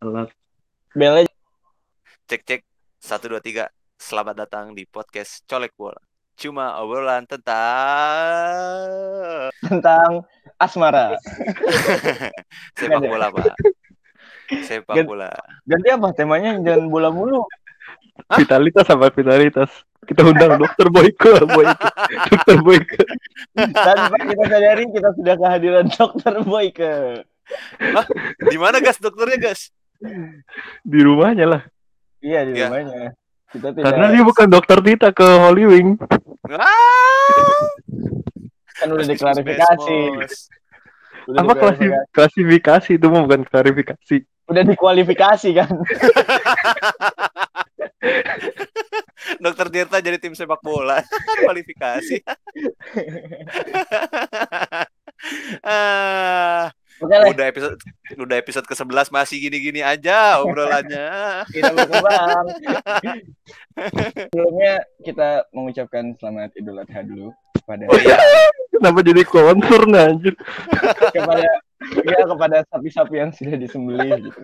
Telat. Belnya Cek cek satu dua tiga. Selamat datang di podcast Colek Bola. Cuma obrolan tentang tentang asmara. sepak bola pak. Sepak Gan- bola. Ganti apa temanya? Jangan bola mulu. Vitalitas apa vitalitas? Kita undang dokter Boyko, Boyko. Dokter Boyko. Tanpa kita sadari kita sudah kehadiran dokter Boyke. Di mana gas dokternya gas? Di rumahnya lah. Iya di Iya. rumahnya. Kita tidak Karena dia bukan dokter Tita ke Holy Wing. Ah, kan udah diklarifikasi. Udah Apa diklarifikasi. klasifikasi itu mah bukan klarifikasi. Udah dikualifikasi kan. Dokter Tirta jadi tim sepak bola. Kualifikasi. ah, Oke udah episode udah episode ke-11 masih gini-gini aja obrolannya. kita berkembang. Sebelumnya kita mengucapkan selamat Idul Adha dulu kepada Oh iya, Kenapa jadi kontur nah, anjir? kepada ya kepada sapi-sapi yang sudah disembelih gitu.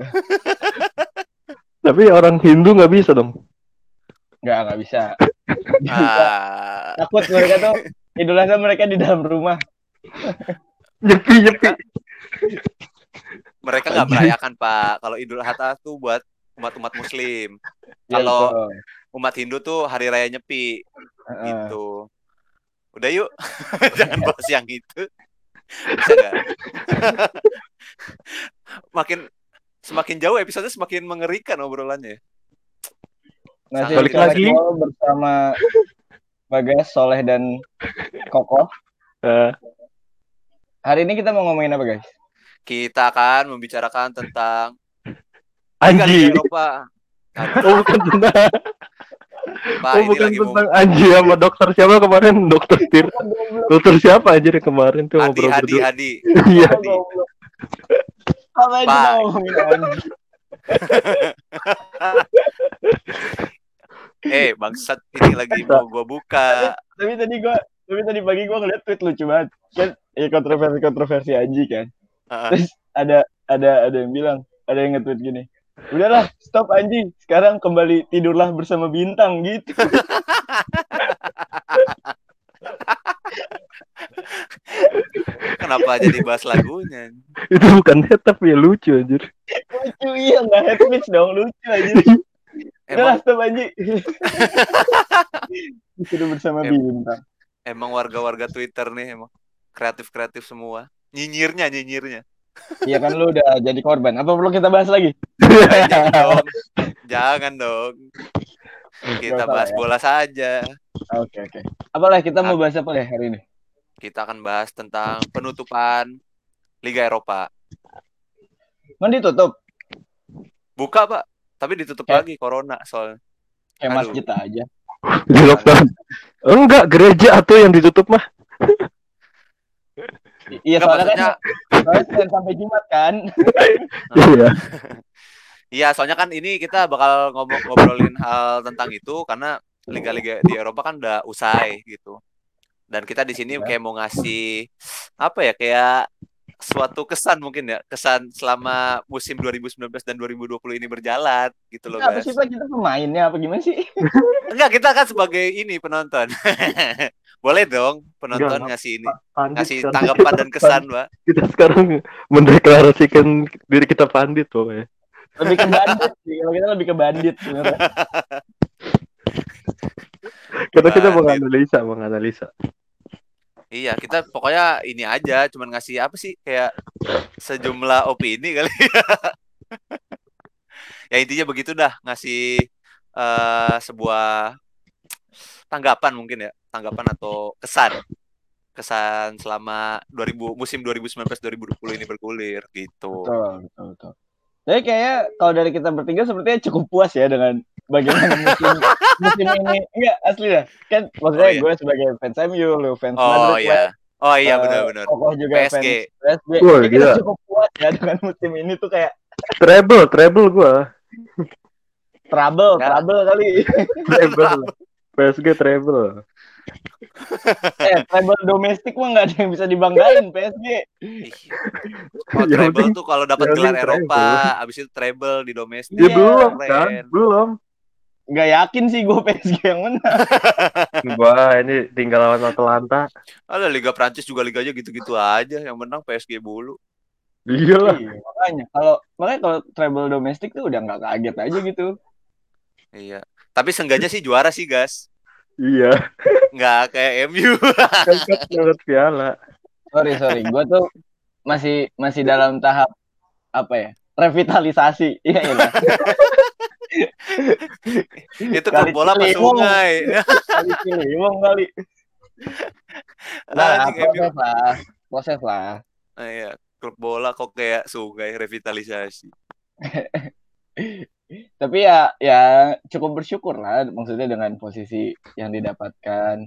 Tapi orang Hindu nggak bisa dong. Nggak, nggak bisa. ah, Takut mereka tuh Idul Adha mereka di dalam rumah. Nyepi nyepi. Mereka nggak merayakan Pak. Kalau Idul Adha tuh buat umat-umat Muslim. Ya, Kalau umat Hindu tuh hari raya nyepi Heeh. gitu. Udah yuk, jangan bahas yang itu. Makin semakin jauh episode semakin mengerikan obrolannya. Masih Balik lagi. Bersama Bagas, Soleh dan Koko. Eh, Hari ini kita mau ngomongin apa guys? Kita akan membicarakan tentang Anji. Eropa. Oh bukan tentang, Pak, oh bukan lagi mau tentang Anji sama dokter siapa kemarin? Dokter Tir. Dokter siapa anjir yang kemarin tuh ngobrol Hadi, berdua. Hadi. Iya. Hadi. Apa aja Pak. Eh, bangsat ini lagi mau gua buka. Tapi tadi gua tapi tadi pagi gua ngeliat tweet lucu banget. Kan ya kontroversi-kontroversi Anji kan. Terus ada ada ada yang bilang, ada yang nge-tweet gini. Udahlah, stop Anji. Sekarang kembali tidurlah bersama bintang gitu. Kenapa jadi bahas lagunya? Itu bukan head tapi ya lucu anjir. lucu iya nggak head speech dong lucu aja. Udahlah, Emang stop Anji. Tidur bersama Em- bintang. emang warga-warga Twitter nih emang kreatif-kreatif semua. Nyinyirnya, nyinyirnya. Iya kan lu udah jadi korban. Apa perlu kita bahas lagi? Eh, jangan dong. Jangan dong. Kita bahas ya. bola saja. Oke oke. Apalah kita mau bahas apa ya hari ini? Kita akan bahas tentang penutupan Liga Eropa. Kan ditutup Buka, Pak. Tapi ditutup Kayak- lagi corona soalnya. kayak masjid aja. Di lockdown. Enggak, gereja atau yang ditutup mah. I- Iya soalnya kan maksudnya soalnya Senin sampai Jumat kan. Iya. Iya, soalnya kan ini kita bakal ngomong ngobrolin hal tentang itu karena liga-liga di Eropa kan udah usai gitu. Dan kita di sini Ya. kayak mau ngasih apa ya kayak suatu kesan mungkin ya, kesan selama musim 2019 dan 2020 ini berjalan gitu loh, Apa guys. sih Pak kita pemainnya apa gimana sih? Enggak, kita kan sebagai ini penonton. Boleh dong penonton Enggak, ngasih ini, Pandit ngasih sekarang tanggapan dan kesan, Pak. Kita sekarang mendeklarasikan diri kita pandit pokoknya. Lebih ke bandit sih. Kalau kita lebih ke bandit sebenarnya. Karena kita Pandit. menganalisa, menganalisa. Iya, kita pokoknya ini aja, cuman ngasih apa sih kayak sejumlah opini kali. ya intinya begitu dah, ngasih eh, sebuah tanggapan mungkin ya, tanggapan atau kesan. Kesan selama 2000 musim 2019-2020 ini bergulir gitu. Betul, betul, betul. Jadi kayaknya kalau dari kita bertiga sepertinya cukup puas ya dengan bagaimana musim musim ini. Iya asli dah. Kan maksudnya Oh, iya. gue sebagai fans MU, lu fans Oh Madrid, iya. Oh iya Eh, benar-benar. Kokoh juga PSG. fans PSG. Kayak kita gila. cukup puas ya dengan musim ini tuh kayak Treble, treble gua. trouble, Ya. trouble kali. Treble. PSG treble. eh treble domestik mah nggak ada yang bisa dibanggain PSG. Oh, treble tuh kalau dapat yang gelar Eropa, treble. abis itu treble di domestik. Ya Iya, belum kan, keren. belum. Nggak yakin sih gue PSG yang menang. Wah, ini tinggal lawan Atalanta. Ada Liga Prancis juga liganya gitu-gitu aja, yang menang PSG bulu. Iya lah. Iya, makanya kalau makanya kalau treble domestik tuh udah nggak kaget aja gitu. Iya. Tapi seenggaknya sih juara sih, guys. Iya. Nggak kayak MU. Kan dapat piala. Sorry sorry, gue tuh masih masih dalam tahap apa ya revitalisasi. Iya iya. itu Kali klub bola Ciliwung. sungai? Kali Ciliwung kali. Nah, MU. proses lah, proses lah. Ah, iya. Klub bola kok kayak sungai revitalisasi. Tapi ya ya cukup bersyukur lah maksudnya dengan posisi yang didapatkan.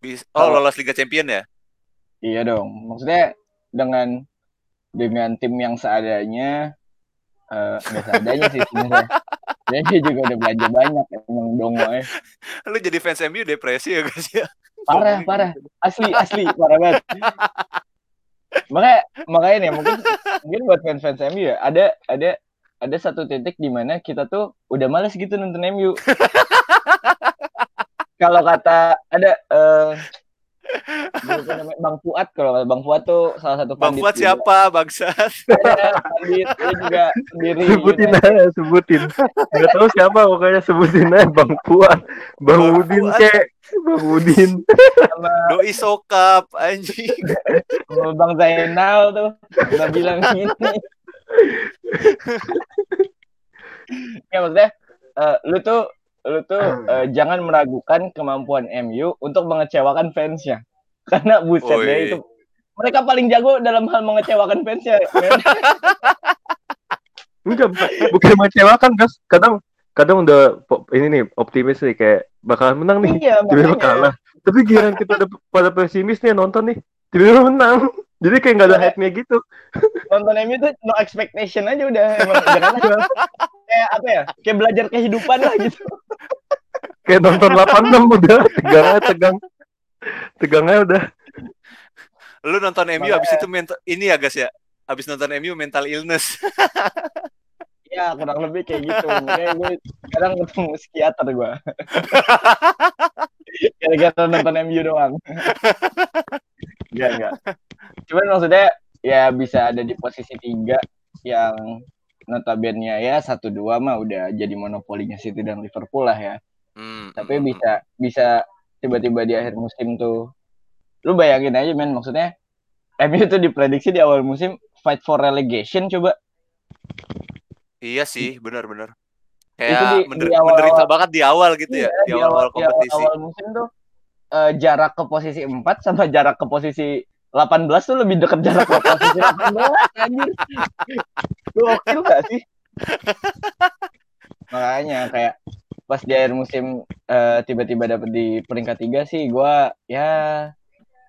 Bis- Oh, lolos Liga Champion ya? Iya dong. Maksudnya dengan dengan tim yang seadanya eh nggak seadanya sih sebenarnya. Dia dia juga udah belanja banyak emang dongo eh. Lu jadi fans MU depresi ya, guys ya? Parah, parah. Asli, asli, parah banget. Makanya makanya nih mungkin mungkin buat fans-fans MU ya, ada ada ada satu titik di mana kita tuh udah males gitu nonton MU. Kalau kata ada eh namanya, Bang Fuad kalau kata Bang Fuad tuh salah satu Bang pandit Fuad juga. siapa, bangsat? Ada pandit dia juga sendiri. Sebutin gitu. aja, sebutin. Gak tahu siapa pokoknya sebutin aja Bang Puan, Bang Bang Udin Fuad. kek, Bang Udin. sama Doi sokap, anjing. sama Bang Zainal tuh udah bilang gini. ya maksudnya eh, lu tuh lu tuh eh, jangan meragukan kemampuan MU untuk mengecewakan fansnya karena buset Oi. deh itu mereka paling jago dalam hal mengecewakan fansnya. Enggak, bukan, bukan mengecewakan, Gas. Kadang kadang udah ini nih optimis nih kayak bakalan menang nih, iya tiba-tiba kalah. Tapi giliran kita udah pada pesimis nih nonton nih, tiba-tiba menang. Jadi kayak nggak ada hype-nya gitu. nonton MU tuh no expectation aja udah emang jangan kayak apa ya kayak belajar kehidupan lah gitu Kayak nonton 86 udah tegang aja tegang. Tegangnya udah. Lu nonton MU abis itu mental ini ya, guys ya? Abis nonton MU mental illness. ya kurang lebih kayak gitu makanya gue kadang ketemu psikiater gue gara-gara nonton MU doang enggak enggak cuman maksudnya ya bisa ada di posisi tiga yang notabene ya satu dua mah udah jadi monopolinya City dan Liverpool lah ya Hmm, tapi hmm, bisa bisa tiba-tiba di akhir musim tuh lu bayangin aja men maksudnya MU tuh diprediksi di awal musim fight for relegation coba Iya sih, benar-benar. Itu Kayak di- mener- di awal-awal- menderita banget di awal gitu ya, Iya, di awal-awal di kompetisi. awal musim tuh eh, jarak ke posisi 4 sama jarak ke posisi 18 tuh lebih dekat jarak posisi 18 anjir. Gokil gak sih? Makanya kayak pas di akhir musim eh, tiba-tiba dapet di peringkat 3 sih gua ya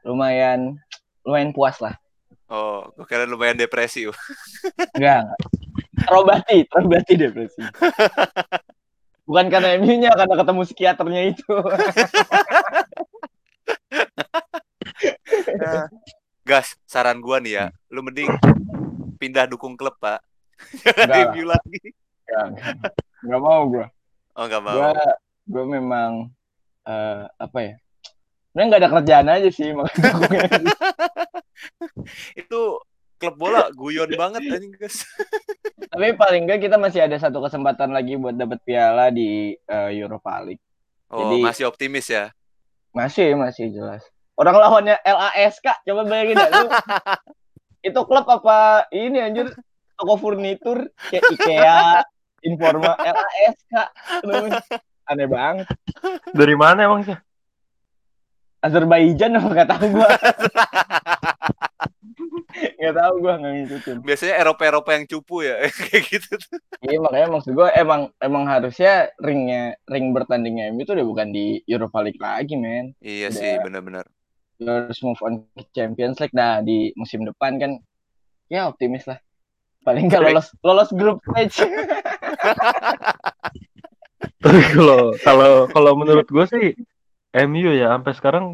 lumayan lumayan puas lah. Oh, gue kira lumayan depresi. uh. Enggak, enggak. Terobati, terobati depresi. Bukan karena MU-nya, karena ketemu psikiaternya itu. Gas, saran gua nih ya, lu mending pindah dukung klub, Pak. Jangan. MU lagi. Enggak, enggak mau gua. Oh, enggak mau. Gua gua memang eh, apa ya? Sebenarnya nggak ada kerjaan aja sih makanya Itu klub bola guyon banget anjing, guys. Tapi paling enggak kita masih ada satu kesempatan lagi buat dapat piala di eh, Europa League. Oh, Jadi- masih optimis ya. Masih, masih jelas. Orang lawannya LASK, coba bayangin dah lu. Itu klub apa ini anjir toko furnitur kayak IKEA, Informa, LASK. Aneh banget. Dari mana emang sih? Azerbaijan apa nggak tahu gua. Nggak tahu gua nggak ngikutin. Biasanya Eropa-Eropa yang cupu ya, kayak gitu. tuh. Iya makanya maksud gua emang emang harusnya ringnya ring bertandingnya MU itu udah bukan di Europa League lagi men. Iya Udah. sih, benar-benar. Harus move on ke Champions League. Nah di musim depan kan ya optimis lah. Paling Baik. lolos lolos grup stage. Tapi kalau kalau kalau menurut gue sih MU ya sampai sekarang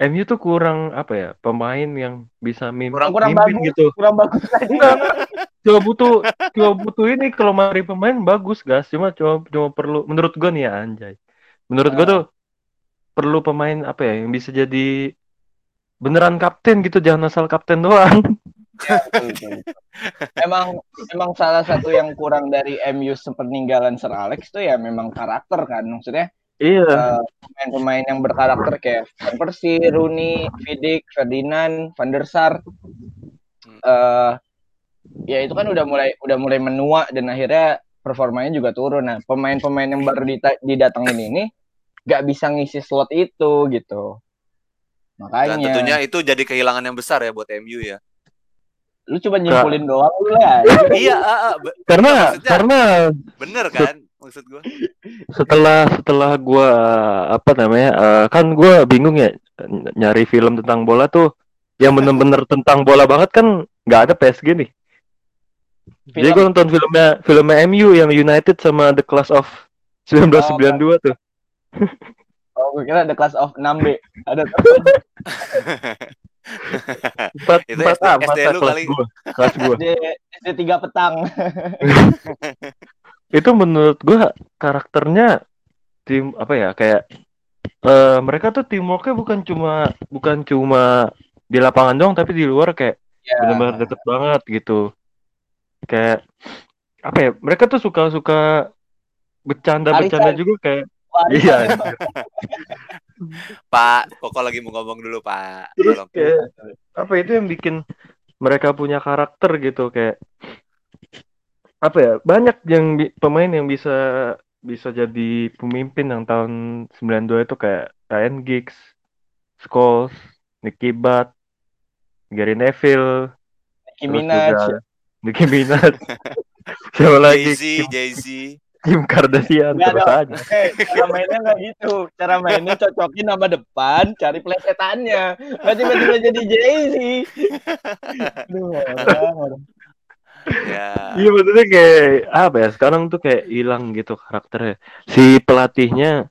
MU tuh kurang apa ya pemain yang bisa mim Kurang- kurang mimpin bagus. gitu. kurang bagus aja cuma butuh cuma butuh ini kalau mari pemain bagus gas cuma cuma cuma perlu menurut gua nih ya anjay menurut gua Ah. tuh perlu pemain apa ya yang bisa jadi beneran kapten gitu jangan asal kapten doang betul, betul. emang emang salah satu yang kurang dari MU sepeninggalan Sir Alex tuh ya memang karakter kan maksudnya iya eh, pemain-pemain yang berkarakter kayak Van Persie, Rooney, Vidic, Ferdinand, Van der Sar eh ya itu kan udah mulai udah mulai menua dan akhirnya performanya juga turun nah pemain-pemain yang baru didatengin ini nggak bisa ngisi slot itu gitu. Dan makanya. tentunya itu jadi kehilangan yang besar ya buat MU ya. lu cuma nyimpulin doang lu lah. Iya, ah, be- karena maksudnya- karena bener kan maksud gua. setelah setelah gua apa namanya eh, kan gua bingung ya ny- nyari film tentang bola tuh yang bener-bener tentang bola banget kan nggak ada PSG nih. Jadi Film- gua nonton filmnya filmnya MU yang United sama The Class of 1992 tuh oh gue kira ada kelas of 6B ada empat Itu empat SD A empat kelas kali. gua kelas gua SD SD 3 petang itu menurut gua karakternya tim apa ya kayak eh mereka tuh teamworknya bukan cuma bukan cuma di lapangan doang tapi di luar kayak ya benar-benar deket banget gitu kayak apa ya mereka tuh suka-suka bercanda-bercanda Arisan. juga kayak. Iya. Pak, Koko lagi mau ngomong dulu, Pak. Terus Tolong. kayak apa itu yang bikin mereka punya karakter gitu kayak apa ya banyak yang bi- pemain yang bisa bisa jadi pemimpin yang tahun 92 itu kayak Ryan Giggs, Scholes, Nicky Butt, Gary Neville, Nicki terus Minaj juga Nicki Minaj. Siapa lagi? Jay-Z, Kim, Jay-Z. Kim Kardashian Nggak terus dong. aja. Eh, cara mainnya nggak gitu. Cara mainnya cocokin nama depan, cari plesetannya. Nggak tiba-tiba jadi Jay-Z. Orang, orang. Ya. Iya maksudnya kayak apa ya sekarang tuh kayak hilang gitu karakternya. Si pelatihnya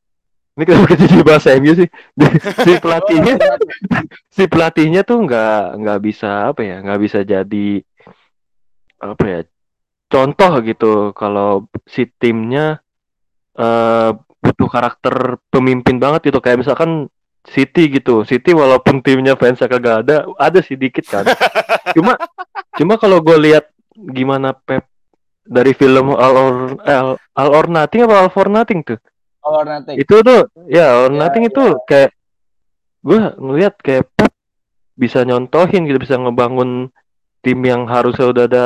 ini kenapa jadi bahasa MU sih? si pelatihnya si pelatihnya tuh nggak nggak bisa apa ya nggak bisa jadi apa ya contoh gitu kalau si timnya eh butuh karakter pemimpin banget gitu. Kayak misalkan City gitu. City walaupun timnya fansnya kagak ada ada sih dikit kan. Cuma cuma kalau gue lihat gimana Pep dari film All or All, All or Nothing apa All for Nothing tuh? All or nothing. itu tuh ya All or Ya, Nothing itu kayak gue ngelihat kayak Pep bisa nyontohin gitu bisa ngebangun tim yang harusnya udah ada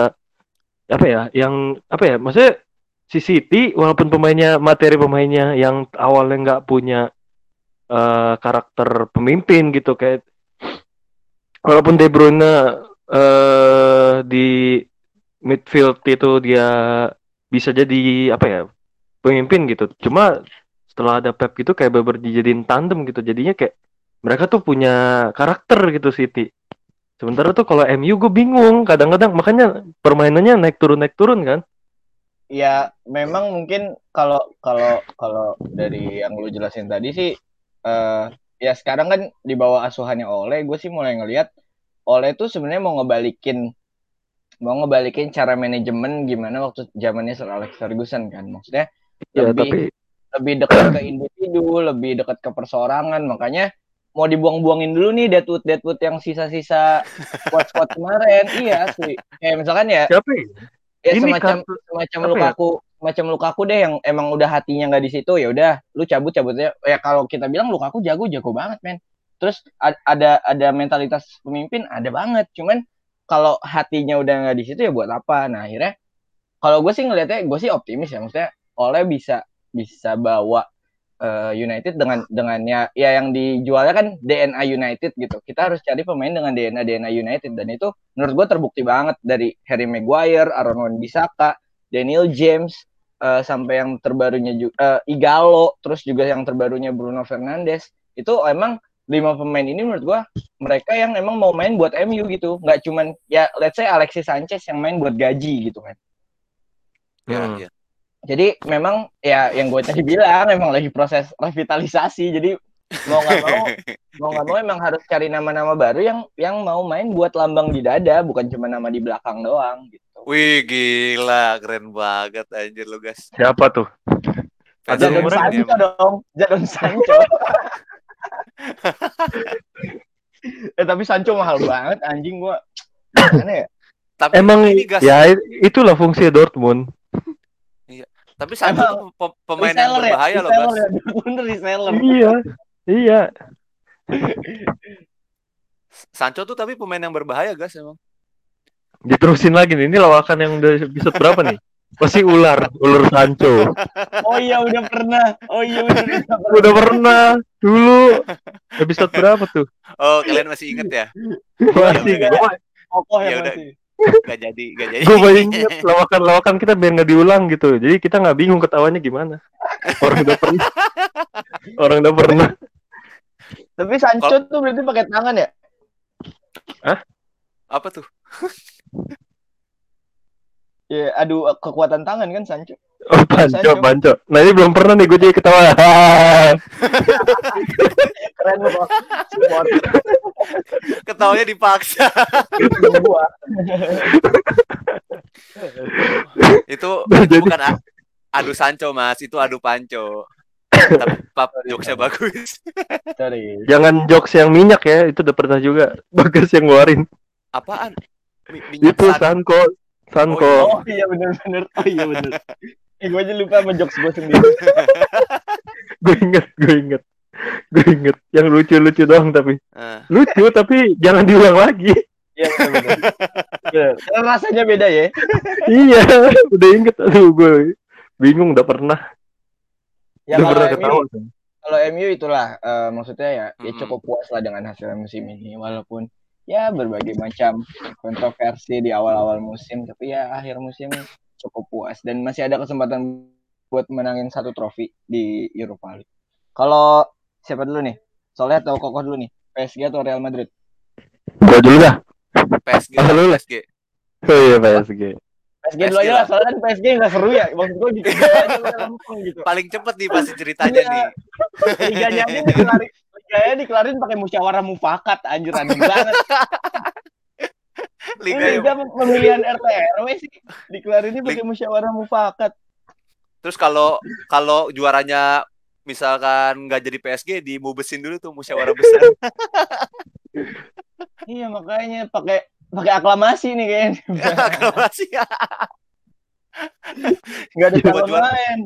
apa ya yang apa ya maksudnya si City walaupun pemainnya materi pemainnya yang awalnya nggak punya eh, karakter pemimpin gitu kayak walaupun De Bruyne eh di midfield itu dia bisa jadi apa ya pemimpin gitu. Cuma setelah ada Pep gitu kayak beber dijadiin tandem gitu jadinya kayak mereka tuh punya karakter gitu City sementara tuh kalau MU gue bingung kadang-kadang makanya permainannya naik turun naik turun kan Ya, memang mungkin kalau kalau kalau dari yang lu jelasin tadi sih eh ya sekarang kan di bawah asuhannya Ole, gue sih mulai ngelihat Ole tuh sebenarnya mau ngebalikin mau ngebalikin cara manajemen gimana waktu zamannya Sir Alex Ferguson kan. Maksudnya ya lebih tapi lebih dekat ke individu, lebih dekat ke perseorangan. Makanya mau dibuang-buangin dulu nih Deadwood Deadwood yang sisa-sisa squad-squad kemarin. Iya sih. Kayak misalkan ya siapa ya? ya Ini semacam kartu- semacam ya? Lukaku semacam Lukaku deh yang emang udah hatinya nggak di situ ya udah lu cabut cabutnya ya kalau kita bilang Lukaku jago jago banget men terus ada ada mentalitas pemimpin ada banget cuman kalau hatinya udah nggak di situ ya buat apa nah akhirnya kalau gue sih ngelihatnya gue sih optimis ya maksudnya oleh bisa bisa bawa eh, United dengan dengan ya, ya yang dijualnya kan DNA United gitu kita harus cari pemain dengan DNA DNA United dan itu menurut gue terbukti banget dari Harry Maguire, Aaron Wan-Bissaka, Daniel James, eh, sampai yang terbarunya juga Igalo, terus juga yang terbarunya Bruno Fernandes. Itu emang lima pemain ini menurut gua mereka yang emang mau main buat MU gitu, nggak cuman ya let's say Alexis Sanchez yang main buat gaji gitu kan. Ya, Hmm. ya. Jadi memang ya yang gue tadi bilang memang lagi proses revitalisasi. Jadi mau nggak mau mau nggak mau emang harus cari nama-nama baru yang yang mau main buat lambang di dada bukan cuma nama di belakang doang gitu Wih gila, keren banget anjir lu guys. Siapa tuh? Jadon Sancho dong Jadon Sancho eh tapi Sancho mahal banget anjing gua Gimana ya Tapi Emang ini gas, ya itulah fungsi Dortmund. Tapi Sancho Emang tuh pe- pemain yang ya berbahaya loh reseller guys. ya Dortmund reseller Iya. Iya. Sancho tuh tapi pemain yang berbahaya guys emang. Diterusin lagi nih. Ini lawakan yang udah episode berapa nih? Masih ular, ular Sancho. oh iya udah pernah oh iya udah pernah Udah pernah dulu episode berapa tuh? Oh kalian masih inget ya? Masih udah. gua, kokoh ya Ya udah. masih Gak jadi, gak jadi. gua baru inget lawakan-lawakan kita biar nggak diulang gitu. Jadi kita nggak bingung ketawanya gimana. Orang udah pernah. Orang udah pernah. tapi Sancho tuh berarti pakai tangan ya Apa tuh? ya adu kekuatan tangan kan Sancho Oh, panco, Sancho. panco. Nah ini belum pernah nih gue jadi ketawa. keren loh Ketawanya dipaksa. itu, Nah, jadi- bukan adu Sancho mas, itu adu Panco. Tapi pap jokesnya bagus. sorry Jangan jokes yang minyak ya, itu udah pernah juga. Bagas yang ngeluarin. Apaan? Mi- minyak Itu san- Sanko, Sanko. oh iya bener-bener oh iya bener eh gue aja lupa sama jokes gue sendiri gue inget, gue inget. Gue inget. Yang lucu-lucu doang tapi. Eh, Lucu tapi jangan diulang lagi. iya Bener. Karena rasanya beda ya iya, udah inget. Aduh gue bingung udah pernah. ya udah pernah ketawa. kalau MU itulah eh, maksudnya ya, ya Mm-mm. cukup puas lah dengan hasil musim ini walaupun ya berbagai macam kontroversi di awal-awal musim tapi ya akhir musim cukup puas dan masih ada kesempatan buat menangin satu trofi di Europa League. Kalau siapa dulu nih? Soleh atau Kokoh dulu nih? PSG atau Real Madrid? Gue dulu dah. PSG, Ah, lu lah. PSG. Oh iya PSG. PSG, PSG dulu aja lah. soalnya kan PSG nggak seru ya. Maksud gue gitu gitu. Paling cepet nih pasti ceritanya Iya. nih. Liganya aja liganya dikelarin pakai musyawarah mufakat anjir aneh banget. Ini Liga liga pemilihan RT RW sih dikelarinnya pakai musyawarah mufakat. Terus kalau kalau juaranya misalkan nggak jadi PSG dimubesin dulu tuh musyawarah besar. Iya makanya pakai pakai aklamasi nih kayaknya. Aklamasi ya. Nggak ada Buat juara. lain.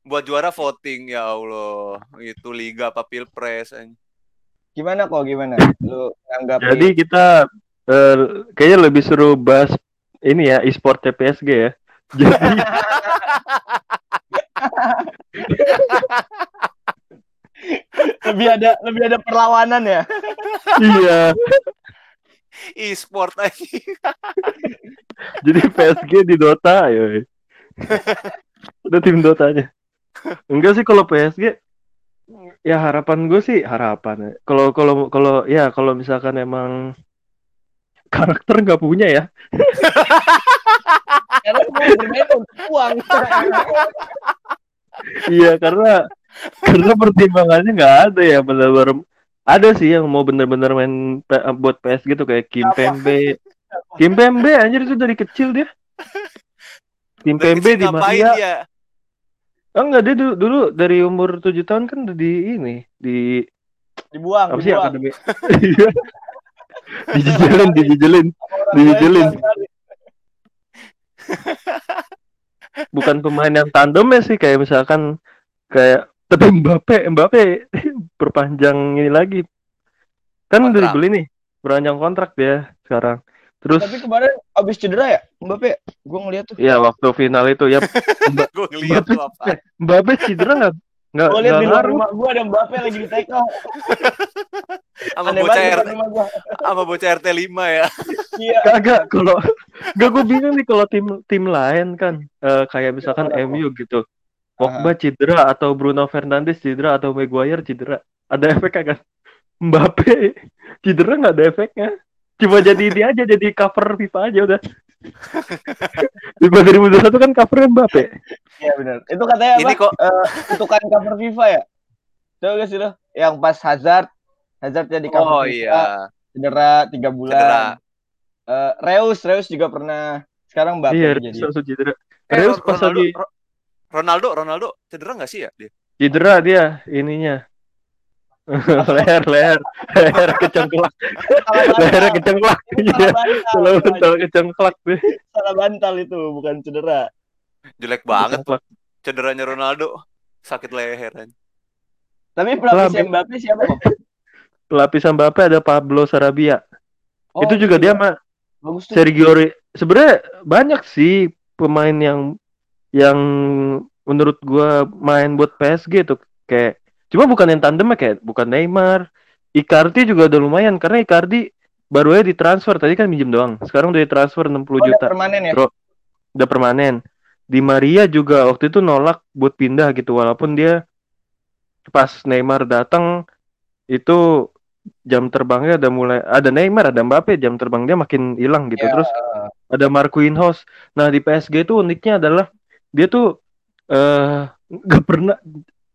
Buat juara voting ya Allah. Itu liga apa pilpres anjing. Gimana kok gimana? Lu nganggap Jadi kita eh, kayaknya lebih seru bahas ini ya e-sport PSG ya. Jadi lebih ada lebih ada perlawanan ya. iya, E-sport anjing. jadi PSG di Dota ya. Udah tim Dotanya. Enggak sih kalau PSG ya harapan gue sih harapan ya. Kalau kalau kalau ya kalau misalkan emang karakter nggak punya ya Karena mau bermain untuk uang. iya karena karena pertimbangannya nggak ada ya benar-benar ada sih yang mau bener-bener main buat PSG gitu kayak Kim Apa? Pembe Kim Pembe anjir itu dari kecil dia Kim Pembe di Maria dia? Oh enggak dia dulu, dulu dari umur 7 tahun kan udah di ini di Dibuang, apa sih dibuang. akademi Iya. dijejelin. lain kali. bukan pemain yang tandem ya sih kayak misalkan kayak tapi Mbappe Mbappe perpanjang ini lagi kan udah Kontrak. dibeli nih perpanjang kontrak dia sekarang terus Tapi kemarin abis cedera ya, Mbappe. Gue ngeliat tuh. ya waktu final itu ya Gue ngeliat tuh apa. Mbappe cedera nggak nggak Gue liat di luar rumah gue ada Mbappe lagi di tackle. Sama bocah RT, sama bocah RT 5 ya. Iya. kagak kalau nggak gue bingung nih kalau tim tim lain kan eh, kayak misalkan Kenapa? MU gitu Pogba cedera atau Bruno Fernandes cedera atau Maguire cedera ada efeknya kan Mbappe cedera nggak ada efeknya cuma jadi ini aja jadi cover FIFA aja udah FIFA 2021 kan covernya Mbappe Iya benar. Itu katanya Ini apa? kok Eh, kutukan cover FIFA ya? Tahu gak sih lo? Yang pas Hazard, Hazard jadi Oh FIFA, iya. cedera tiga bulan. Cedera. Eh, Reus, Reus juga pernah. Sekarang Mbappe Iya, jadi. langsung cedera. Eh, Reus pas Ronaldo, lagi Ro- Ronaldo, Ronaldo cedera nggak sih ya dia? cedera dia ininya. leher, leher, leher kecengklak, Salah leher kecengklak. Itu Iya, salah bantal. kecengklak deh. Salah bantal itu, bukan cedera. Jelek banget Kecengklak. cederanya Ronaldo. Sakit leher. Tapi pelapis Mbappe siapa kok? Pelapisan Mbappe ada Pablo Sarabia. Oh, itu juga dia mah bagus tuh. Sergio sebenarnya banyak sih pemain yang yang menurut gua main buat PSG tuh kayak cuma bukan yang tandemnya kayak bukan Neymar Icardi juga udah lumayan karena Icardi baru aja ditransfer tadi kan minjem doang sekarang udah ditransfer 60 Oh, udah juta permanen ya? Bro. udah permanen Di Maria juga waktu itu nolak buat pindah gitu walaupun dia pas Neymar datang itu jam terbangnya ada mulai ada Neymar ada Mbappe jam terbang dia makin hilang gitu Ya. terus ada Marquinhos nah di PSG itu uniknya adalah dia tuh eh nggak pernah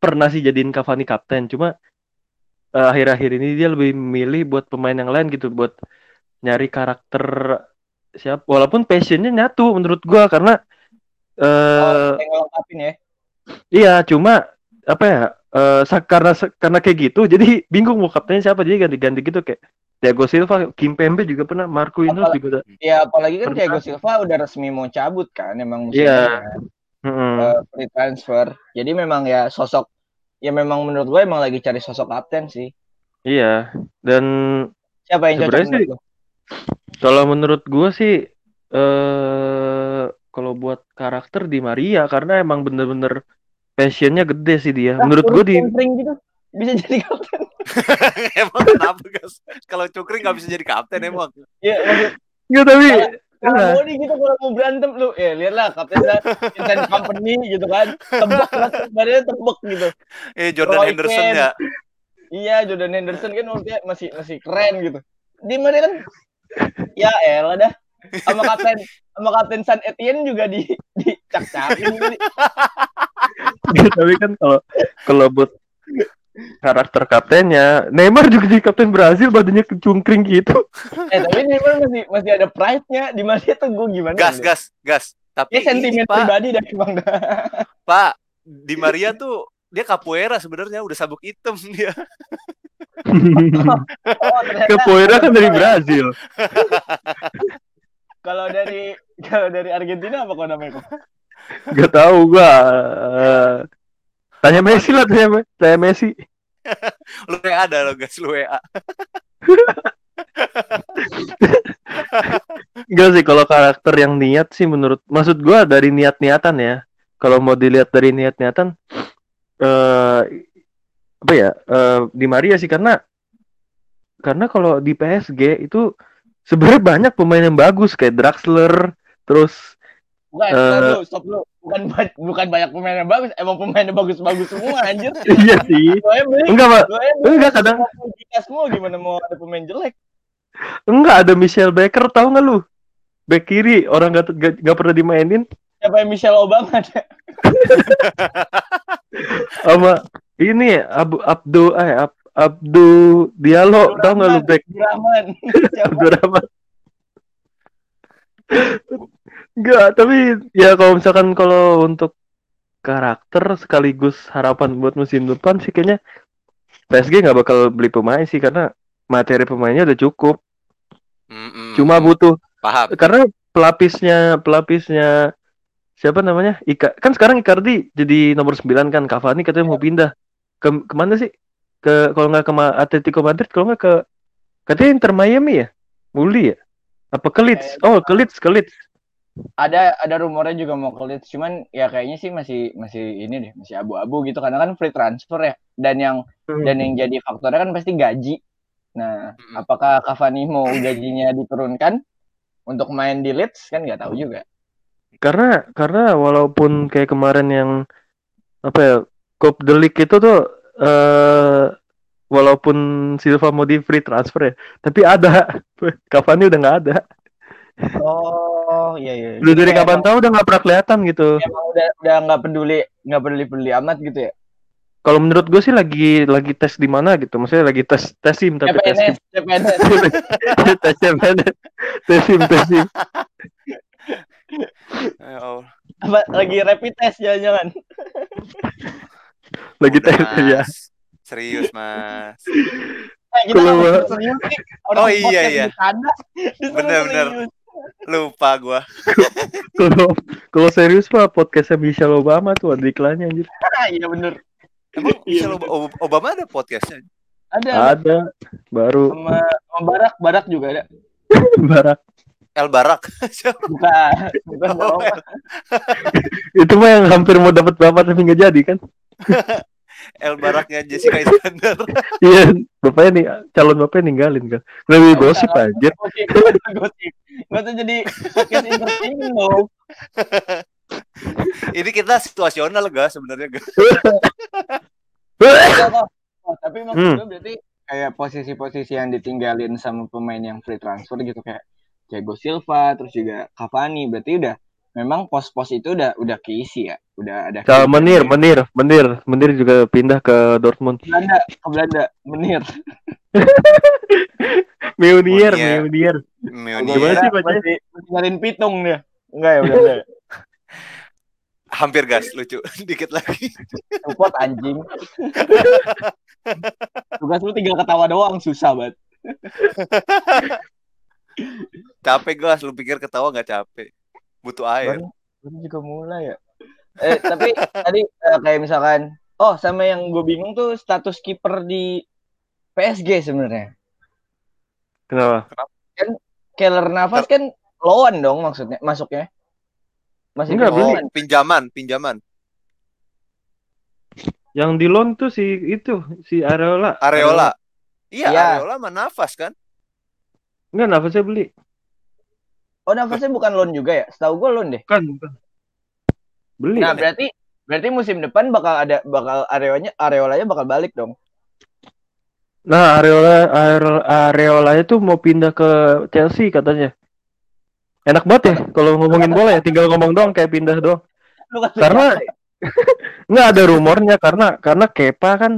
pernah sih jadiin Cavani kapten cuma eh, akhir-akhir ini dia lebih milih buat pemain yang lain gitu buat nyari karakter siapa walaupun passionnya nyatu menurut gua karena eh Oh, ngelengkapin ya. iya cuma apa ya eh sa- karena karena kayak gitu jadi bingung mau kaptennya siapa jadi ganti-ganti gitu kayak Thiago Silva, Kim Pembe juga pernah, Marquinhos Apalagi- juga udah. Ya apalagi kan Pernah. Thiago Silva udah resmi mau cabut kan emang musim Iya. ini kan. Mm-mm. Eh, free transfer. Jadi memang ya sosok ya memang menurut gue emang lagi cari sosok kapten sih. Iya. Dan Siapa yang cocok sih- menurut kalau menurut gua sih eh kalau buat karakter di Maria karena emang bener-bener passionnya gede sih dia. Lah, Menurut kurus di gitu bisa jadi kapten. emang kenapa guys? Kalau Cukri nggak bisa jadi kapten emang. Ya maksud Nggak tapi kalau Iya. body gitu kalau mau berantem lu ya lihatlah kapten dan Vincent Company gitu kan. Tebak lah badannya tebek gitu. Eh Jordan Roy Henderson Keane. ya. Iya Jordan Henderson kan waktu masih masih keren gitu. Di mana kan ya elah dah sama kapten sama kapten San Etienne juga di dicak-cakin gitu. tapi kan kalau kalau buat karakter kaptennya Neymar juga jadi kapten Brazil badannya kecungkring gitu. Eh tapi Neymar masih masih ada pride-nya di mana tuh gue gimana? Gas, ya? gas, gas. Tapi Dia sentimen ini, Pak, pribadi dari Bang. Pak, di Maria tuh dia capoeira sebenarnya udah sabuk hitam dia. Oh, Capoeira kan dari Brazil. kalau dari kalau dari Argentina apa kok namanya kok? Gak tahu gua. Tanya Messi lah, tanya, tanya Messi. Lu WA ada lo guys, lu WA. Enggak sih kalau karakter yang niat sih menurut maksud gua dari niat-niatan ya. Kalau mau dilihat dari niat-niatan eh apa ya? eh di Maria sih karena karena kalau di PSG itu sebenarnya banyak pemain yang bagus kayak Draxler, terus Bukan, Eh. stop dulu, stop dulu. Bukan bukan banyak pemain yang bagus, emang pemainnya bagus-bagus semua anjir. iya sih. Beli, Enggak, Pak. Enggak kadang kita semua gimana mau ada pemain jelek? enggak ada Michelle Baker tahu nggak lu? Back kiri orang gak, gak, gak pernah dimainin Siapa yang Michelle Obama ada? sama ini Abu Abdu eh Ab, Abdu Diallo tahu nggak lu back Abdurrahman. Abdurrahman Enggak, tapi ya kalau misalkan kalau untuk karakter sekaligus harapan buat musim depan sih kayaknya PSG nggak bakal beli pemain sih karena materi pemainnya udah cukup. Mm-mm. Cuma butuh paham. karena pelapisnya pelapisnya siapa namanya? Ika kan sekarang Icardi jadi nomor 9 kan Cavani katanya mau pindah ke ke mana sih? Ke kalau nggak ke Atletico Madrid kalau nggak ke katanya Inter Miami ya? Muli ya? Apa ke Leeds? Oh, ke Leeds, ke Leeds. Ada ada rumornya juga mau ke Leeds, cuman ya kayaknya sih masih masih ini deh, masih abu-abu gitu karena kan free transfer ya. Dan yang dan yang jadi faktornya kan pasti gaji. Nah, Mm-mm. apakah Cavani mau gajinya diturunkan untuk main di Leeds kan nggak tahu juga. karena karena walaupun kayak kemarin yang apa ya Cup the League itu tuh eh walaupun Silva mau di free transfer ya tapi ada Cavani udah nggak ada Oh, iya iya. udah dari kapan tahu udah nggak pernah kelihatan gitu Emang udah udah nggak peduli nggak peduli peduli amat gitu ya. kalau menurut gue sih lagi lagi tes di mana gitu maksudnya lagi tes tes sim tapi tes sim CPNS, tes sim tes sim tes sim Ya. Apa, lagi rapid test jangan-jangan. lagi Udah, tes ya. Serius, Mas. Eh, kita serius nih. Orang Oh, iya, iya. Bener, bener. Lupa gua. kalau kalau serius pak podcastnya Michelle Obama tuh ada iklannya anjir Ah, iya bener. Emang Iya, Michelle Ob- Ob- Obama ada podcastnya? Ada, ada. baru sama, sama Barak, Barak juga ada. barak El Barak. Bukan, bukan Oh, Obama. itu mah yang hampir mau dapat bapak tapi nggak jadi kan El Baraknya Jessica Iskandar. iya bapaknya nih calon bapaknya ninggalin kan lebih gosip anjir Gosip. Nggak tuh jadi podcast entertainment dong. Ini kita situasional gak sebenarnya gak? Oh, tapi maksud Hmm. gue berarti kayak posisi-posisi yang ditinggalin sama pemain yang free transfer gitu kayak Thiago Silva terus juga Cavani berarti udah memang pos-pos itu udah udah keisi ya. Udah ada Kalau keisi. menir menir menir. Menir juga pindah ke Dortmund. Belanda ke Belanda. Menir. Meunier Meunier. Meunier. Gimana sih, masih nyariin pitung dia. Enggak ya udah udah Hampir gas, lucu. Dikit lagi. support anjing. Tugas lu tinggal ketawa doang. Susah banget. Capek gas, lu pikir ketawa gak capek. Butuh air. baru, baru juga mulai ya eh tapi tadi eh, kayak misalkan oh sama yang gue bingung tuh status kiper di PSG sebenarnya kenapa Keller Navas kan lawan dong maksudnya masuknya masih Enggak, Oh, pinjaman. pinjaman, yang di loan tuh si itu si Areola Areola. Iya, Iya. Areola mah nafas kan? enggak nafasnya beli oh Navasnya bukan loan juga ya? Setahu gue loan deh. Kan bukan. Beli nah ya? berarti berarti musim depan bakal ada bakal areolanya areolanya bakal balik dong. Nah Areola Areola Areolanya tuh mau pindah ke Chelsea katanya. Enak banget ya kalau ngomongin bola ya tinggal ngomong doang kayak pindah doang. Kan karena nggak ada rumornya karena karena Kepa kan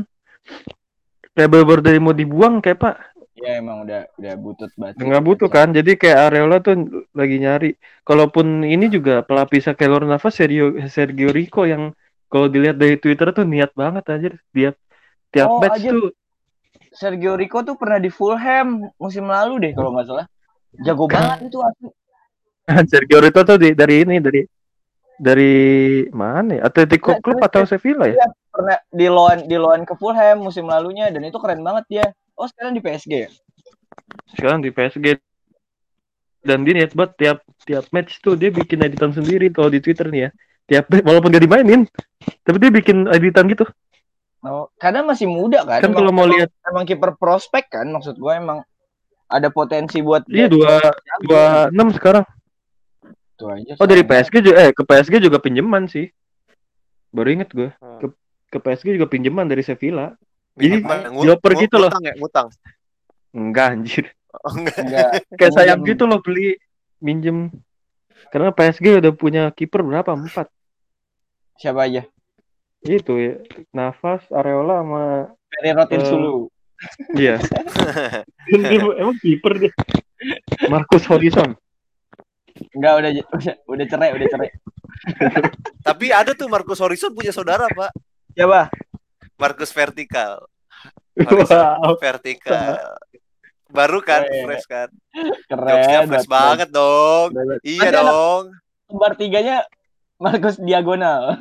kayak bener dari mau dibuang Kepa ya emang udah udah butut banget nggak butuh kan? Jadi kayak Areola tuh lagi nyari. Kalaupun ini juga pelapisnya Keylor Navas Sergio Sergio Rico yang kalau dilihat dari Twitter tuh niat banget aja tiap tiap Oh, match anjir. tuh Sergio Rico tuh pernah di Fulham musim lalu deh kalau nggak salah. Jago banget itu asli Sergio Rico tuh di, dari ini dari dari mana ya? Atletico Club atau Sevilla ya? Pernah di loan di loan ke Fulham musim lalunya dan itu keren banget dia oh sekarang di PSG ya? Sekarang di PSG dan dia niat banget tiap tiap match tuh dia bikin editan sendiri kalau di Twitter nih ya. Tiap walaupun gak dimainin tapi dia bikin editan gitu. Oh karena masih muda kan? Kan kalau mau lihat emang kiper prospek kan? Maksud gue emang ada potensi buat dia dia dua dua enam sekarang. Aja oh dari. PSG juga eh ke PSG juga pinjaman sih. Baru inget gue Hmm. ke ke PSG juga pinjaman dari Sevilla Jadi, dioper ngu- gitu loh. Ngutang ya, ngutang. enggak anjir Oh, enggak. Enggak. kayak sayang Pinjem. gitu loh beli minjem karena PSG udah punya kiper berapa empat siapa aja itu ya Navas Areola sama Ferry Rotin Eh, Sulu Iya. Emang kiper deh. Marcus Horizon. enggak udah udah udah cerai udah cerai Tapi ada tuh Marcus Horizon punya saudara, Pak. siapa Marcus Vertikal. Wow. Vertikal. Baru kan, Keren. fresh kan. keren Jokesnya fresh banget dong. Keren. Iya anak- dong. kembar tiganya Markus Diagonal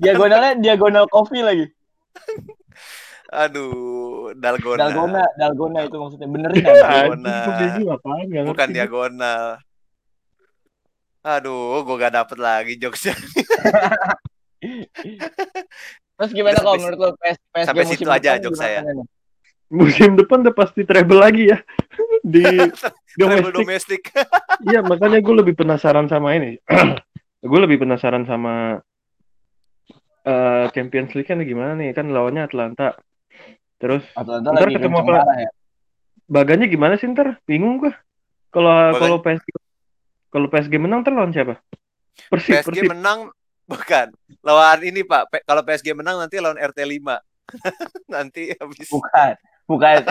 Diagonalnya diagonal coffee lagi. Aduh, Dalgona. Dalgona, Dalgona itu maksudnya benerin apaan, nggak Bukan diagonal. Aduh, gue gak dapet lagi jokesnya. Terus gimana kalau menurut lo PS, PSG sampai musim situ aja depan jok gimana saya. nih? Musim depan udah pasti treble lagi ya di domestik. domestik. Iya makanya gue lebih penasaran sama ini. gue lebih penasaran sama eh Champions League kan gimana nih kan lawannya Atlanta. Terus Atlanta Ntar ketemu apa? ya. baganya gimana sih ntar? Bingung gue. Kalau kalau PSG kalau PSG menang ntar lawan siapa? Persib, PSG Persib. menang bukan lawan ini Pak. Pe- kalau PSG menang nanti lawan RT 5. nanti habis Bukan. Bukan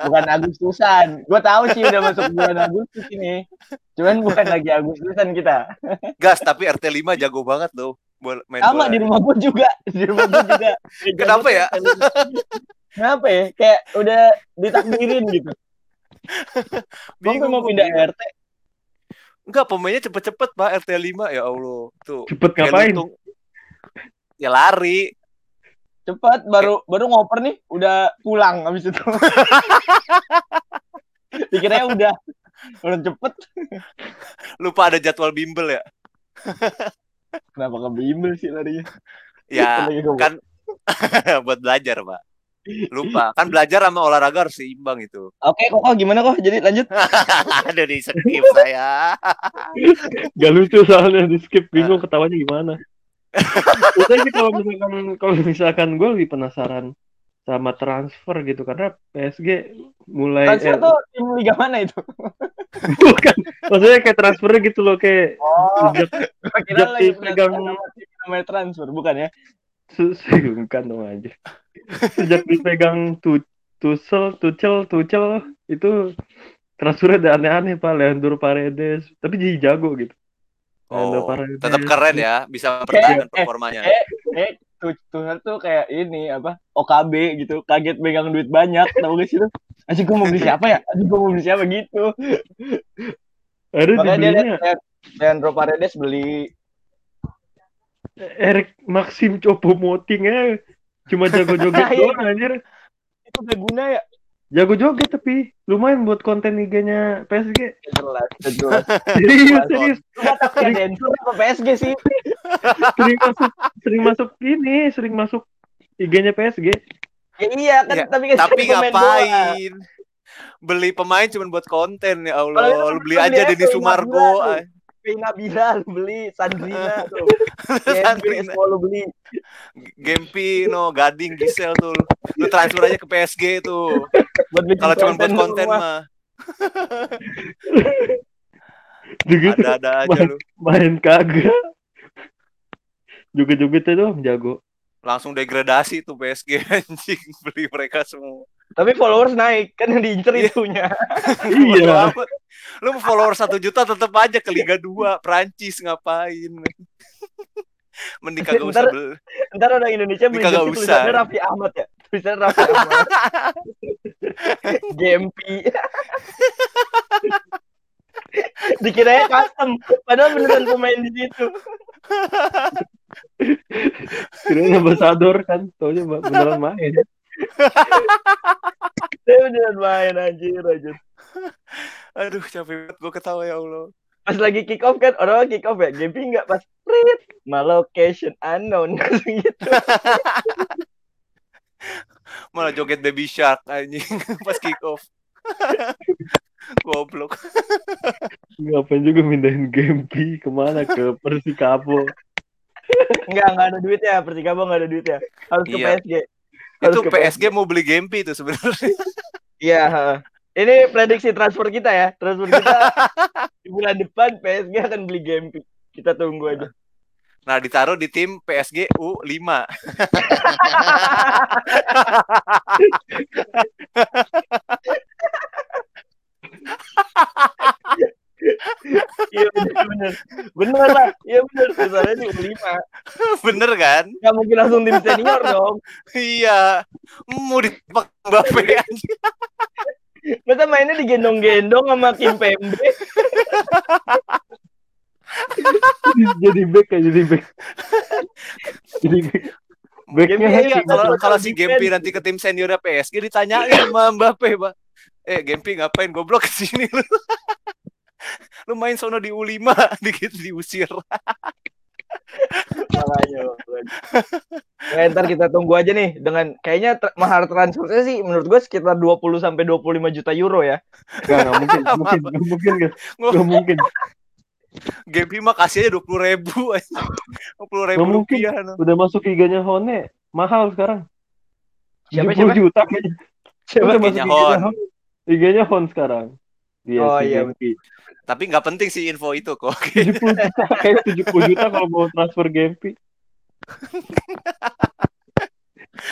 bukan Agustusan. Gue tahu sih udah masuk bulan Agustus ini. Cuman bukan lagi Agustusan kita. gas tapi RT 5 jago banget loh bol- main Sama bola. di rumah gue juga. Di rumah gue juga. Kenapa ya? Kenapa ya? Kayak udah ditakdirin gitu. Gue Bingung mau pindah. RT. Enggak, pemainnya cepet-cepet Pak RT 5 ya Allah. Tuh. Cepet kayak ngapain? lutung. Ya lari. Cepet baru baru ngoper nih udah pulang habis itu. Dikiranya udah udah cepet. Lupa ada jadwal bimbel ya. Kenapa ke bimbel sih larinya? Ya kan buat belajar Pak. Lupa. Kan belajar sama olahraga harus seimbang itu. Oke, kok gimana kok? Jadi lanjut. Aduh di skip saya. Gak lucu soalnya di skip bingung ketawanya gimana. Udah sih kalau misalkan kalau misalkan gue lebih penasaran sama transfer gitu karena PSG mulai Transfer eh, tuh tim liga mana itu? bukan maksudnya kayak transfernya gitu loh kayak Oh, sejak sejak lagi dipegang tim namanya transfer, bukan ya? bukan dong aja sejak dipegang tu Tuchel Tuchel Tuchel itu transfernya ada aneh-aneh pak Leandro Paredes tapi jadi jago gitu Leandro Oh, Paredes tetap keren ya, bisa mempertahankan performanya. Eh, eh, tuh Tuchel tuh kayak ini apa? OKB gitu, kaget megang duit banyak, tahu gak sih lu? Anjing gua mau beli siapa ya? Anjing gua mau beli siapa gitu. ada Makanya dia dibelinya lihat Leandro Paredes beli Erik Maxim Choupo-Moting ya cuma jago joget Iya. doang anjir itu gak guna ya? jago joget tapi lumayan buat konten IG-nya PSG Gak jelas, gak jelas. serius serius kata Denver apa PSG sih? sering masuk sering masuk ini sering masuk IG-nya PSG Ya iya kan, Ya, tapi kan Tapi jadi ngapain? Beli pemain cuma buat konten ya Allah. Lu beli aja Nabila Sumargo. tuh. Beli Nabila, lu beli Sandrina tuh. Sandrina. semua lu beli. Gempi, no, Gading, Gisel tuh. Lu transfer aja ke PSG tuh. Kalau cuma buat konten mah, Begitu ada-ada aja lu. main kagak. Joget-jogetnya doang jago. Langsung degradasi tuh PSG anjing beli mereka semua. Tapi followers naik, kan yang diincer Iya. itunya. Iya. Lu mau follower satu juta tetap aja ke Liga 2 Prancis ngapain? Mending kagak usah Ntar- beli. Ntar orang Indonesia beli Kagak usah. tulisannya Raffi Ahmad ya. Tulisannya Raffi Ahmad. Gempi. Dikiranya custom, padahal beneran pemain di situ. Kirain ambasador kan, taunya beneran main. Dia beneran main anjir anjir. Aduh capek banget gue ketawa ya Allah. Pas lagi kick off kan, orang kick off ya, Gempi nggak pas prit, my location unknown gitu. Malah joget Baby Shark anjing pas kick off. Goblok. Ngapain juga mindahin Gempi ke mana ke Persikabo. Enggak, enggak ada duitnya, Persikabo enggak ada duitnya. Harus ke Iya. PSG. Harus Itu ke PSG mau beli Gempi itu sebenarnya. Iya. Ini prediksi transfer kita ya. Transfer kita di bulan depan PSG akan beli Gempi. Kita tunggu aja. Nah, ditaruh di tim PSG U5. Iya bener bener. Bener lah. Iya bener. Misalnya di U5. Bener kan? Gak mungkin langsung tim senior dong. Iya. Mau dipak Mbappe anjing. Masa mainnya digendong-gendong sama Kim Pembe. jadi back kan, jadi back. Jadi back. Backnya. Iya, kalau kalau si. Gempi nanti ke tim seniornya PSG ditanyain sama Mbappe, Pak. Eh, Gempi ngapain goblok ke sini lu? lu main sono di U5 dikit diusir. Makanya. makanya. Nah, ntar kita tunggu aja nih dengan kayaknya tra- mahar transfernya sih menurut gue sekitar 20 sampai 25 juta euro ya. Gak, gak mungkin, gak mungkin, gak mungkin, gak, gak mungkin. Gempi mah kasih aja dua puluh ribu, dua puluh ribu Nggak mungkin. rupiah. no. Udah masuk liganya Hone, mahal sekarang. Siapa, 70 juta kayaknya. Siapa Udah masuk liganya Hon? Hon. Liganya Hon sekarang. Dia Oh, si iya. Gempi. Tapi nggak penting sih info itu kok. 70 juta, kayak 70 juta kalau mau transfer Gempi.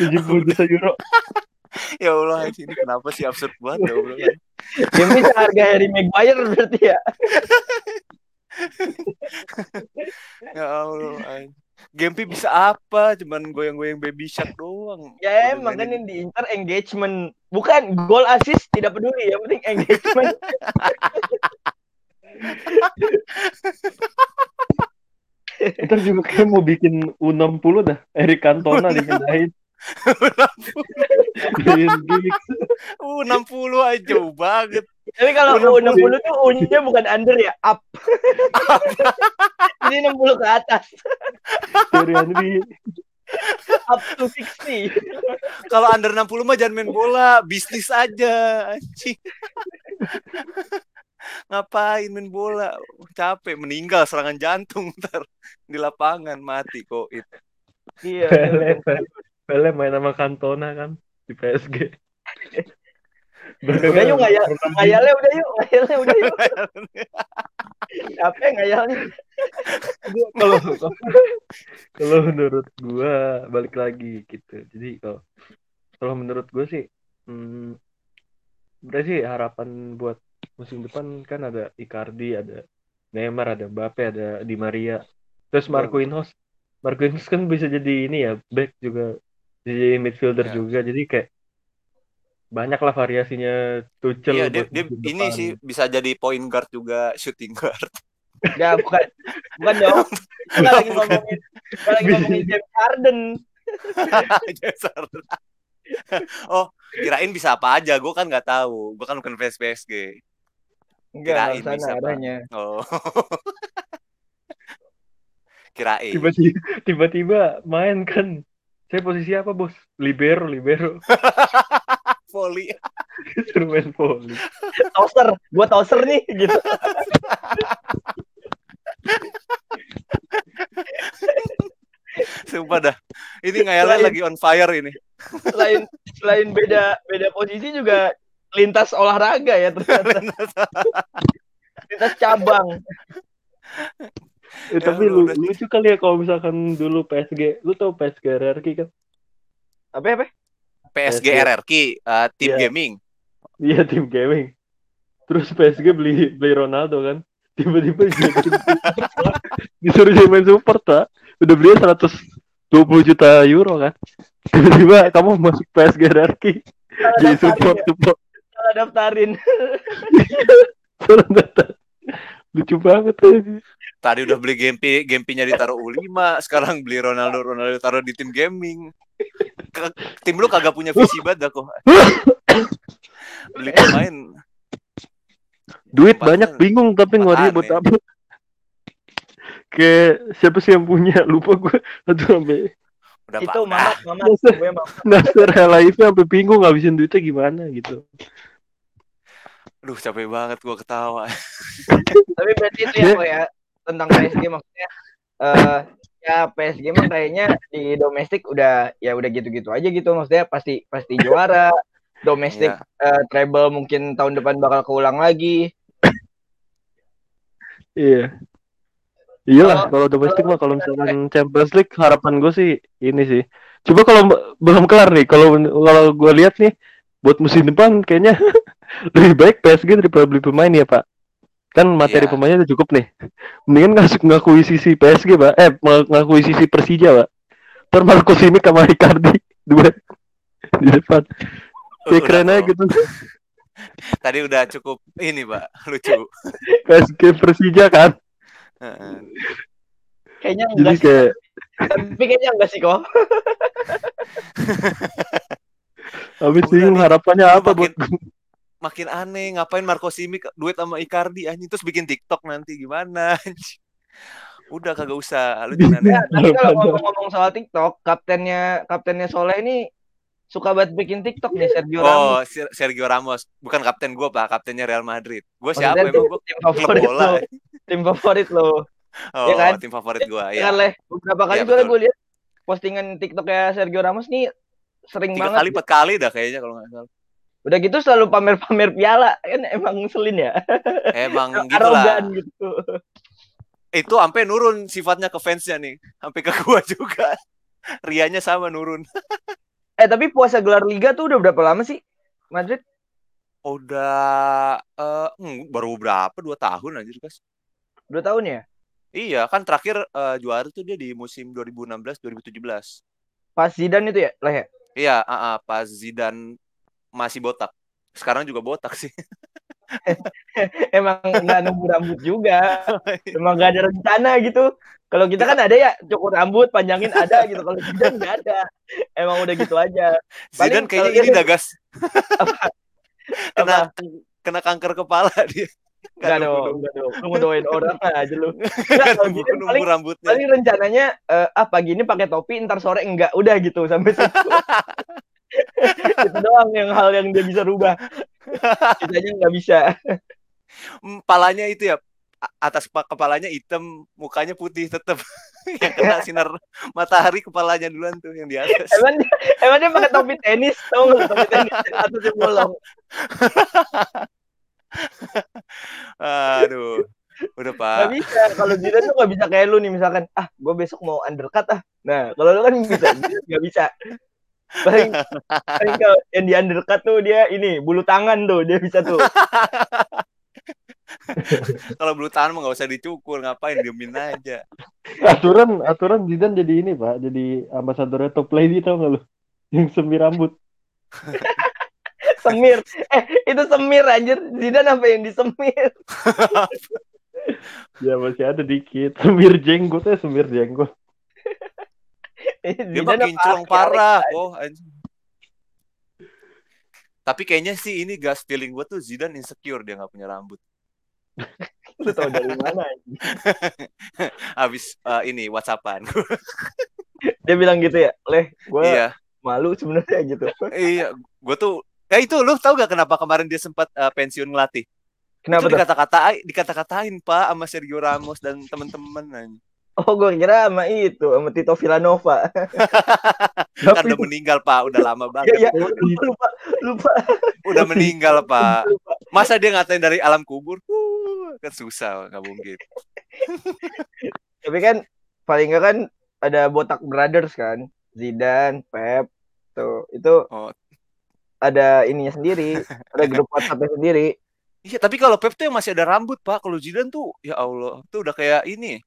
70 juta euro. ya Allah, ini kenapa sih absurd banget ya obrolan. Game bisa harga Harry Maguire berarti ya. Ya Allah. Gempi bisa apa? Cuman goyang-goyang baby shark doang. Ya emang kan yang diincar engagement. Bukan gol assist tidak peduli, yang penting engagement. Ntar juga kayak mau bikin U60 dah. Eric Cantona dipindahin. Ryan Giggs. Uh, 60 aja jauh banget. Tapi kalau U60. U60 tuh U-nya bukan under ya, up. Jadi 60 ke atas, Thierry Henry. up to 60. Kalau under 60 mah jangan main bola, bisnis aja. Anjing. Ngapain main bola? Capek, meninggal serangan jantung ntar di lapangan mati kok itu. Iya. Pele, main sama Cantona kan di PSG. Udah yuk ngayal, ngayalnya udah yuk, ngayalnya udah yuk. Capek ngayalnya. kalau kalau menurut gua balik lagi gitu jadi kalau kalau menurut gua sih hmm, berarti sih harapan buat musim depan kan ada Icardi ada Neymar ada Mbappe ada Di Maria terus Marquinhos Marquinhos kan bisa jadi ini ya back juga jadi midfielder Ya. juga jadi kayak banyak lah variasinya Tuchel Iya, dia, dia ini sih bisa jadi point guard juga, shooting guard. Enggak, bukan. Bukan dong. Kita lagi ngomongin, kita lagi ngomongin James Harden. James Harden. oh, kirain bisa apa aja. Gue kan nggak tahu. Gue kan bukan fans PSG. Enggak, Kirain enggak bisa, Pak. arahnya. Oh. kirain. tiba-tiba tiba-tiba main kan saya posisi apa bos libero libero Volley. Suruh main volley Toaster, gua toaster nih gitu. Sumpah dah. Ini ngayalnya Selain- lagi on fire ini. Selain selain beda beda posisi juga lintas olahraga ya ternyata. lintas cabang. Eh, Ya, tapi lu lu, udah- lucu kali ya kalau misalkan dulu PSG lu tau PSG RRQ kan Apa apa? PSG PSG. RRQ, uh, tim Iya. gaming. iya tim gaming terus PSG beli beli Ronaldo kan tiba-tiba disuruh jadi main support tak udah beli 120 juta euro kan tiba-tiba kamu masuk PSG RRQ Salah jadi support ya. support Salah daftarin. Suruh daftar. lucu banget tuh Tadi udah beli Gempi, Gempinya ditaruh U5, sekarang beli Ronaldo, Ronaldo taruh di tim gaming. Ke- tim lu kagak punya visi banget dah kok. Beli pemain duit banyak bingung tapi ngeluarin buat apa kayak siapa sih yang punya lupa gue aduh sampai udah Itu pak. mamat, mamat. Gue mamat. Sampai bingung ngabisin duitnya gimana gitu Aduh capek banget gua ketawa. Tapi berarti itu ya kok ya tentang PSG maksudnya eh ya PSG mah kayaknya di domestik udah ya udah gitu-gitu aja gitu maksudnya pasti pasti juara. Domestik Iya. eh, treble mungkin tahun depan bakal keulang lagi. Iya. Iyalah kalau domestik mah kalau misalkan Champions League harapan gue sih ini sih. Coba kalau belum kelar nih kalau kalau gue lihat nih buat musim depan kayaknya lebih baik PSG daripada beli pemain ya pak kan materi Iya. pemainnya udah cukup nih. Mendingan ngasih ngakui sisi PSG pak. Eh ng- ngakui sisi Persija pak. Ntar Marco Simic sama Icardi dua di depan. Udah keren aja gitu. Tadi udah cukup ini, Pak. Lucu. PSG Persija kan? Heeh. kayaknya jadi enggak sih kayak tapi kayaknya enggak sih kok. Habis nih, harapannya apa buat makin- aneh ngapain Marco Simic duet sama Icardi anjing terus bikin TikTok nanti gimana anjing. Udah kagak usah. Lu jangan aneh. Ya, tapi kalau ngomong-ngomong soal TikTok kaptennya kaptennya Soleh ini suka banget bikin TikTok nih Sergio Ramos Oh, Ser- Sergio Ramos. Bukan kapten gua, Pak. Kaptennya Real Madrid. Gua siapa emang gua tim favorit bola. lo tim favorit lo Oh, Iya kan? tim favorit gua ya. ya. kan leh beberapa kali Iya, juga betul. gue lihat postingan TikTok ya Sergio Ramos nih sering Tiga banget kali, empat kali dah kayaknya kalau nggak salah. Udah gitu selalu pamer-pamer piala kan emang ngeselin ya. Emang gitulah. Arogan gitu. Itu sampai nurun sifatnya ke fansnya nih. Sampai ke gua juga. Rianya sama nurun. Eh tapi puasa gelar liga tuh udah berapa lama sih Madrid? Udah eh hmm, baru berapa? Dua tahun anjir, guys. Dua tahun ya? Iya, kan terakhir eh, juara tuh dia di musim 2016-2017. Pas Zidane itu ya? Lah ya? Iya, ah, ah, pas Zidane masih botak. Sekarang juga botak sih. Emang nggak nunggu rambut juga. Emang gak ada rencana gitu. Kalau kita kan ada ya cukur rambut, panjangin ada gitu. Kalau Zidane nggak ada. Emang udah gitu aja. Zidane kayaknya ini dia- dah, gas. kena Apa? kena kanker kepala dia. Enggak Nggak dong, nunggu- enggak dong. Lu ngedoain orang aja lu. nunggu- Nggak, kalau nunggu, paling- rambutnya. Paling rencananya eh, ah pagi ini pakai topi, ntar sore enggak. Udah gitu sampai situ. itu doang yang hal yang dia bisa rubah. Sisanya nggak bisa. Hmm, Palanya itu ya atas pa- kepalanya hitam, mukanya putih tetap. yang kena sinar matahari kepalanya duluan tuh yang di atas. Emang dia, emang dia pakai topi tenis, tau nggak topi tenis atasnya bolong. Aduh. Udah, Gak Pak. bisa. Kalau Zidane tuh gak bisa kayak lu nih misalkan, ah gue besok mau undercut ah. Nah kalau lu kan bisa, gak bisa. Paling, paling kalau yang di undercut tuh dia ini bulu tangan tuh dia bisa tuh. Kalau bulu tangan mah nggak usah dicukur, ngapain diemin aja. aturan aturan Zidane jadi ini pak jadi ambasadornya top lady tau nggak lu yang semir rambut Semir. Eh itu semir anjir. Zidane apa yang disemir? ya masih ada dikit semir jenggot ya semir jenggot Dia mah kinclong parah, oh anjing. Tapi kayaknya sih ini gas feeling gue tuh Zidane insecure dia nggak punya rambut. Lu tau dari mana? anjing? Habis eh, ini WhatsAppan. Dia bilang gitu ya, leh gue iya, malu sebenarnya gitu. iya. Gue tuh Ya itu lu tau gak kenapa kemarin dia sempat eh, pensiun ngelatih? Kenapa itu tuh? dikata-katain, dikata-katain Pak sama Sergio Ramos dan teman-teman. Oh gue kira sama itu, sama Tito Villanova. Kan udah meninggal Pak, udah lama banget. iya. Lupa, lupa, lupa. Udah meninggal Pak. Masa dia ngatain dari alam kubur? Uh, kan susah, nggak mungkin. Tapi kan paling nggak kan ada botak brothers kan, Zidane, Pep, tuh itu Oh. ada ininya sendiri, ada grup WhatsAppnya sendiri. Iya, tapi kalau Pep tuh masih ada rambut, Pak. Kalau Zidane tuh, ya Allah, tuh udah kayak ini.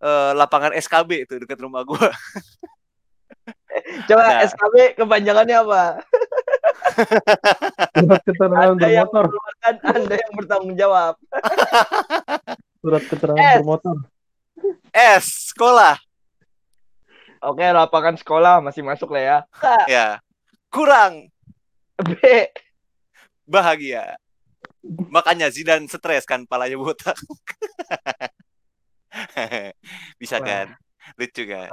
Eh, lapangan SKB itu dekat rumah gua. Coba Ada. SKB kepanjangannya apa? surat keterangan Anda yang Anda yang bertanggung jawab. surat keterangan S. bermotor S, sekolah. Oke, lapangan sekolah masih masuk lah ya. Ya. Kurang B, bahagia. Makanya Zidane stres kan, palanya botak. Bisa Wah. kan? Lucu kan?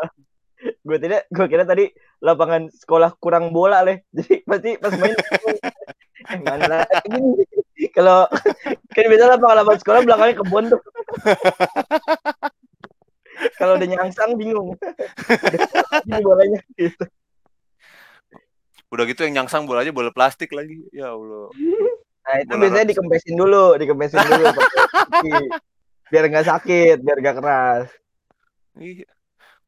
gue tidak, gue kira tadi lapangan sekolah kurang bola leh. Jadi pasti pas main eh, mana. Kalau kan biasa lapangan lapangan sekolah belakangnya kebun tuh. Kalau udah nyangsang bingung. Ini bolanya gitu. Udah gitu yang nyangsang bolanya bola plastik lagi. Ya Allah. Nah, itu Bola biasanya dikempesin dulu, dikempesin dulu. Biar nggak sakit, biar nggak keras. Iya.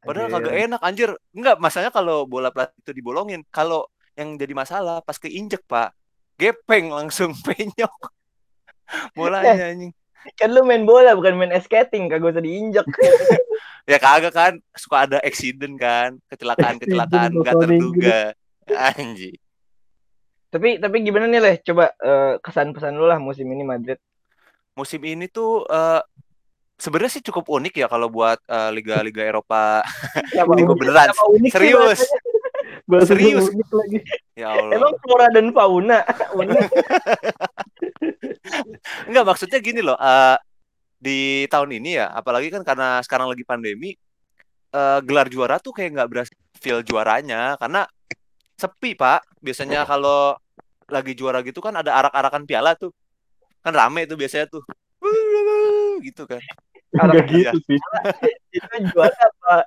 Padahal Anjir. kagak enak anjir. Enggak, masalahnya kalau bola plastik itu dibolongin, kalau yang jadi masalah pas keinjek, Pak. Gepeng langsung penyok. Bolanya anjing. Kan lu main bola bukan main skating, kagak usah diinjek. Ya kagak kan, suka ada accident kan, kecelakaan-kecelakaan Accident, nggak terduga. Anjing. tapi tapi gimana nih leh? Coba eh, kesan-pesan lu lah musim ini Madrid. Musim ini tuh eh, sebenarnya sih cukup unik ya kalau buat eh, liga-liga Eropa. Kenapa Ini gua unik? beneran. Kenapa unik Serius. Bahasa Serius. unik lagi Ya Allah. Emang flora dan fauna unik. Enggak maksudnya gini loh, eh, di tahun ini ya, apalagi kan karena sekarang lagi pandemi, eh, gelar juara tuh kayak nggak berhasil feel juaranya karena sepi Pak. Biasanya kalau lagi juara gitu kan ada arak-arakan piala tuh, kan rame tuh biasanya tuh, gitu kan. Enggak Arak- gitu sih Itu juara apa?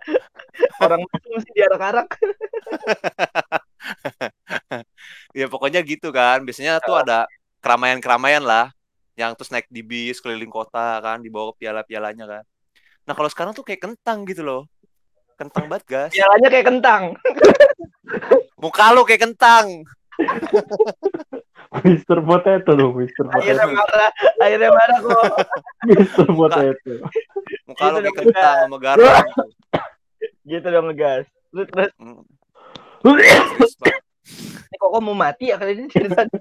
Orang mesum sih diarak-arak. ya pokoknya gitu kan. Biasanya tuh ada keramaian-keramaian lah yang terus naik di bis keliling kota kan dibawa piala-pialanya kan. Nah, kalau sekarang tuh kayak kentang gitu loh. Kentang banget, gas. Pialanya kayak kentang. Muka lu kayak kentang. Mister Potato loh, Mister Akhirnya Potato. marah, akhirnya marah kok. Mister Potato. Muka lu Gitu kayak dong, kentang sama garam gitu. Gitu dong ngegas. Lu terus Hmm, ini kok mau mati ya kali ini ceritanya.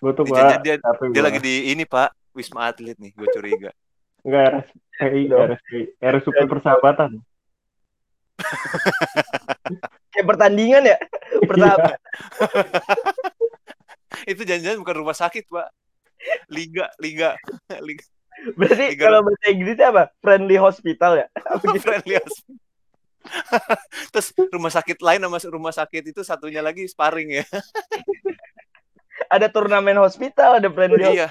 Gue tuh Dia- gua dia, dia lagi di ini, Pak. Wisma Atlet nih, gue curiga. Enggak RSPI. RSPI, RSUP persahabatan. Kayak pertandingan ya. Pertama. Itu jangan-jangan bukan rumah sakit, Pak. Liga, liga, liga. Berarti Tiga- kalau bahasa Inggrisnya apa? Friendly hospital ya? Gitu? friendly hospital. Terus rumah sakit lain sama rumah sakit itu satunya lagi sparring ya. Ada turnamen hospital, ada friendly hospital. iya.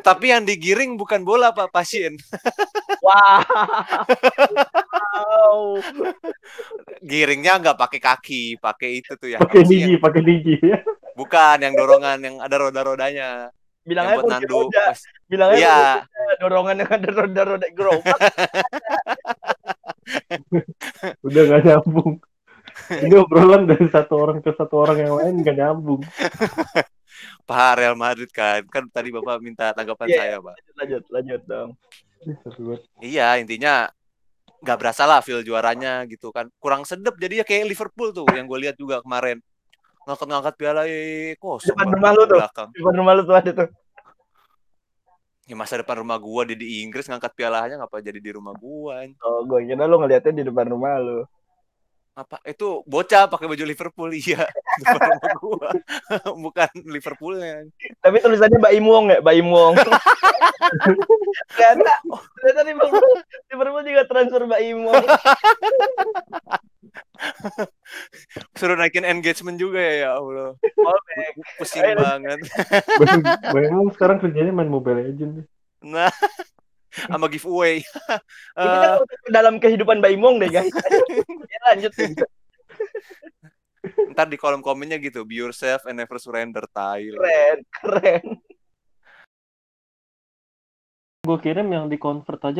Tapi yang digiring bukan bola Pak, pasien. Wow. Giringnya nggak pakai kaki, pakai itu tuh ya. Pakai yang- pakai ya. Bukan yang dorongan yang ada roda-rodanya. Bilang Yang aja buat kursi nandu. roda. Pas- Bilang aja Iya, kursi roda, dorongan yang ada roda-roda gerobak. Udah gak nyambung. Ini obrolan dari satu orang ke satu orang yang lain gak nyambung. Pak Real Madrid kan. Kan tadi Bapak minta tanggapan Iya. saya, Pak. lanjut, lanjut dong. Iya, intinya nggak berasa lah feel juaranya gitu kan. Kurang sedep jadinya kayak Liverpool tuh yang gue lihat juga kemarin. Ngangkat-ngangkat piala eh, kosong Depan rumah lu di tuh. belakang. Di depan rumah lu tuh ada tuh. Ya masa depan rumah gua dia di Inggris ngangkat pialanya ngapa jadi di rumah gua? anjing? Oh, gue kira lu ngeliatnya di depan rumah lu. Apa itu bocah pakai baju Liverpool iya gua. Bukan Liverpoolnya. Tapi tulisannya Baim Wong ya, Baim Wong. ternyata, ternyata Liverpool, Liverpool juga transfer Baim Wong. Suruh naikin engagement juga ya ya Allah. Pusing banget. Bayangin sekarang kerjanya main Mobile Legends. Nah, sama giveaway. Ini Eh, kan dalam kehidupan Baim Wong deh guys. ya, lanjut. ntar di kolom komennya gitu, be yourself and never surrender, tai. Keren, keren. Gue kirim yang di convert aja